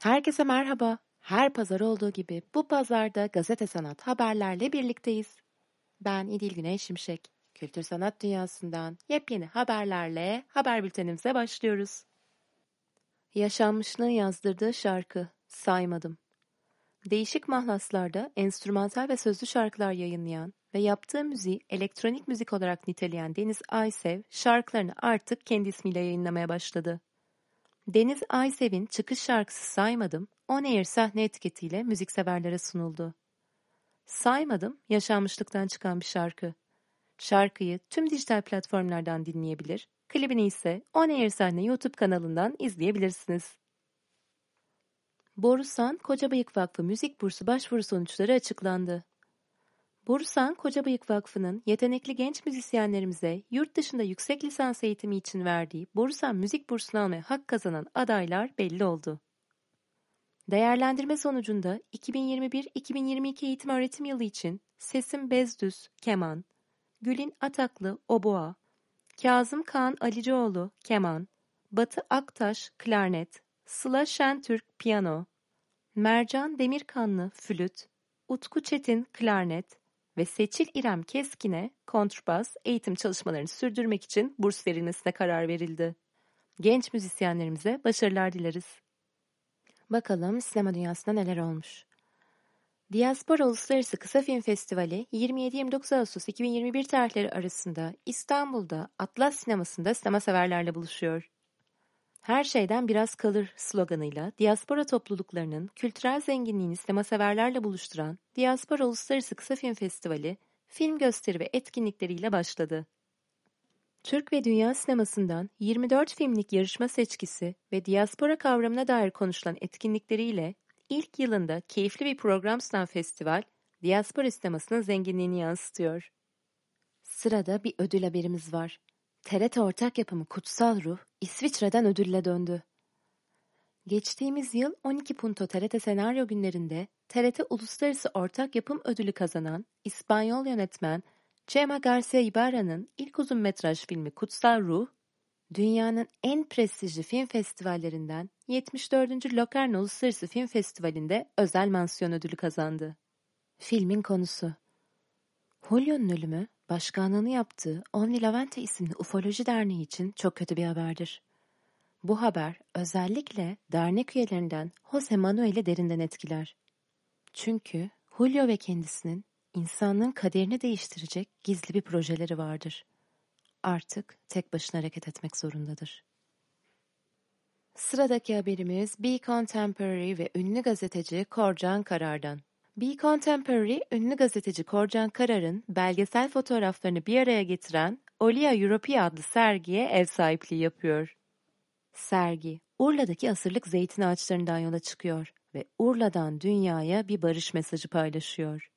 Herkese merhaba. Her pazar olduğu gibi bu pazarda gazete sanat haberlerle birlikteyiz. Ben İdil Güney Şimşek. Kültür sanat dünyasından yepyeni haberlerle haber bültenimize başlıyoruz. Yaşanmışlığın yazdırdığı şarkı Saymadım. Değişik mahlaslarda enstrümantal ve sözlü şarkılar yayınlayan ve yaptığı müziği elektronik müzik olarak niteleyen Deniz Aysev şarkılarını artık kendi ismiyle yayınlamaya başladı. Deniz Aysev'in çıkış şarkısı Saymadım, On Air sahne etiketiyle müzikseverlere sunuldu. Saymadım, yaşanmışlıktan çıkan bir şarkı. Şarkıyı tüm dijital platformlardan dinleyebilir, klibini ise On Air sahne YouTube kanalından izleyebilirsiniz. Borusan Kocabıyık Vakfı Müzik Bursu başvuru sonuçları açıklandı. Bursan Kocabıyık Vakfı'nın yetenekli genç müzisyenlerimize yurt dışında yüksek lisans eğitimi için verdiği Bursan Müzik Bursunu almaya hak kazanan adaylar belli oldu. Değerlendirme sonucunda 2021-2022 eğitim öğretim yılı için Sesim Bezdüz, keman, Gülin Ataklı, oboa, Kazım Kaan Alicioğlu, keman, Batı Aktaş, klarnet, Sıla Şentürk, piyano, Mercan Demirkanlı, flüt, Utku Çetin, klarnet, ve Seçil İrem Keskin'e kontrbas eğitim çalışmalarını sürdürmek için burs verilmesine karar verildi. Genç müzisyenlerimize başarılar dileriz. Bakalım sinema dünyasında neler olmuş. Diaspora Uluslararası Kısa Film Festivali 27-29 Ağustos 2021 tarihleri arasında İstanbul'da Atlas Sineması'nda sinema severlerle buluşuyor. Her şeyden biraz kalır sloganıyla diaspora topluluklarının kültürel zenginliğini sinemaseverlerle buluşturan Diaspora Uluslararası Kısa Film Festivali, film gösteri ve etkinlikleriyle başladı. Türk ve dünya sinemasından 24 filmlik yarışma seçkisi ve diaspora kavramına dair konuşulan etkinlikleriyle ilk yılında keyifli bir program sunan festival, diaspora sinemasının zenginliğini yansıtıyor. Sırada bir ödül haberimiz var. TRT ortak yapımı Kutsal Ruh İsviçre'den ödülle döndü. Geçtiğimiz yıl 12 Punto TRT Senaryo Günlerinde TRT Uluslararası Ortak Yapım Ödülü kazanan İspanyol yönetmen Chema Garcia Ibarra'nın ilk uzun metraj filmi Kutsal Ruh, dünyanın en prestijli film festivallerinden 74. Locarno Uluslararası Film Festivali'nde özel mansiyon ödülü kazandı. Filmin konusu Julio'nun ölümü başkanlığını yaptığı Omni Lavente isimli ufoloji derneği için çok kötü bir haberdir. Bu haber özellikle dernek üyelerinden Jose Manuel'i derinden etkiler. Çünkü Julio ve kendisinin insanlığın kaderini değiştirecek gizli bir projeleri vardır. Artık tek başına hareket etmek zorundadır. Sıradaki haberimiz Be Contemporary ve ünlü gazeteci Korcan Karar'dan. Be Contemporary, ünlü gazeteci Korcan Karar'ın belgesel fotoğraflarını bir araya getiren Olia Europea adlı sergiye ev sahipliği yapıyor. Sergi, Urla'daki asırlık zeytin ağaçlarından yola çıkıyor ve Urla'dan dünyaya bir barış mesajı paylaşıyor.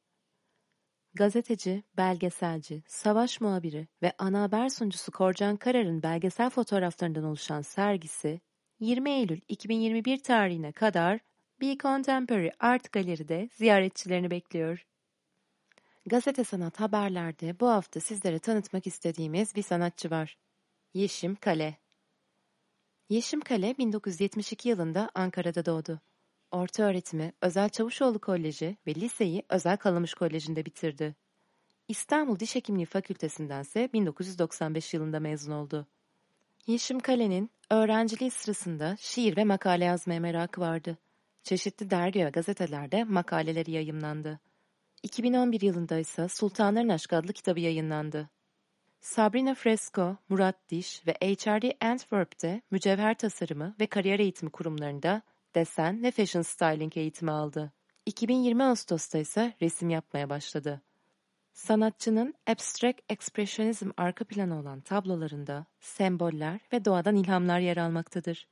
Gazeteci, belgeselci, savaş muhabiri ve ana haber sunucusu Korcan Karar'ın belgesel fotoğraflarından oluşan sergisi 20 Eylül 2021 tarihine kadar Be Contemporary Art Galeri'de ziyaretçilerini bekliyor. Gazete Sanat Haberler'de bu hafta sizlere tanıtmak istediğimiz bir sanatçı var. Yeşim Kale. Yeşim Kale 1972 yılında Ankara'da doğdu. Orta öğretimi Özel Çavuşoğlu Koleji ve liseyi Özel Kalamış Koleji'nde bitirdi. İstanbul Diş Hekimliği Fakültesinden ise 1995 yılında mezun oldu. Yeşim Kale'nin öğrenciliği sırasında şiir ve makale yazmaya merakı vardı. Çeşitli dergi ve gazetelerde makaleleri yayımlandı. 2011 yılında ise Sultanların Aşkı adlı kitabı yayınlandı. Sabrina Fresco, Murat Diş ve HRD Antwerp'te mücevher tasarımı ve kariyer eğitimi kurumlarında desen ve fashion styling eğitimi aldı. 2020 Ağustos'ta ise resim yapmaya başladı. Sanatçının abstract expressionism arka planı olan tablolarında semboller ve doğadan ilhamlar yer almaktadır.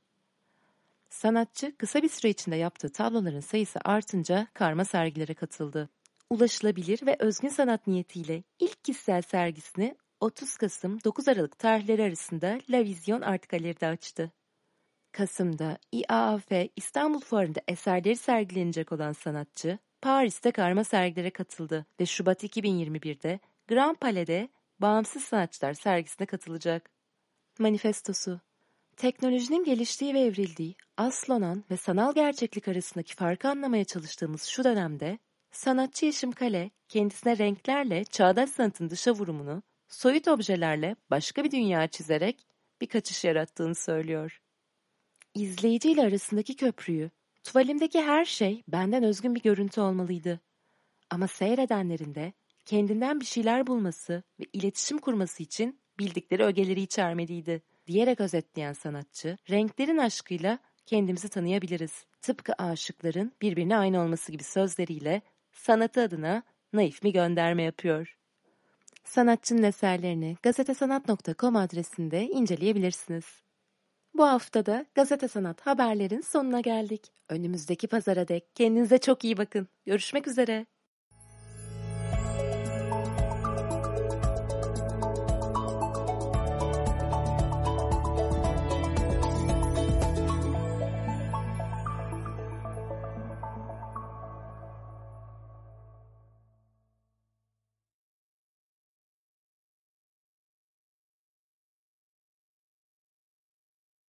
Sanatçı kısa bir süre içinde yaptığı tabloların sayısı artınca karma sergilere katıldı. Ulaşılabilir ve özgün sanat niyetiyle ilk kişisel sergisini 30 Kasım 9 Aralık tarihleri arasında La Vision Art Galeri'de açtı. Kasım'da IAAF İstanbul Fuarı'nda eserleri sergilenecek olan sanatçı, Paris'te karma sergilere katıldı ve Şubat 2021'de Grand Palais'de Bağımsız Sanatçılar sergisine katılacak. Manifestosu Teknolojinin geliştiği ve evrildiği, aslonan ve sanal gerçeklik arasındaki farkı anlamaya çalıştığımız şu dönemde, sanatçı Yeşim Kale, kendisine renklerle çağdaş sanatın dışa vurumunu, soyut objelerle başka bir dünya çizerek bir kaçış yarattığını söylüyor. İzleyiciyle arasındaki köprüyü, tuvalimdeki her şey benden özgün bir görüntü olmalıydı. Ama seyredenlerin de kendinden bir şeyler bulması ve iletişim kurması için bildikleri ögeleri içermeliydi diyerek özetleyen sanatçı, renklerin aşkıyla kendimizi tanıyabiliriz. Tıpkı aşıkların birbirine aynı olması gibi sözleriyle sanatı adına naif mi gönderme yapıyor. Sanatçının eserlerini gazetesanat.com adresinde inceleyebilirsiniz. Bu haftada Gazete Sanat haberlerin sonuna geldik. Önümüzdeki pazara dek kendinize çok iyi bakın. Görüşmek üzere.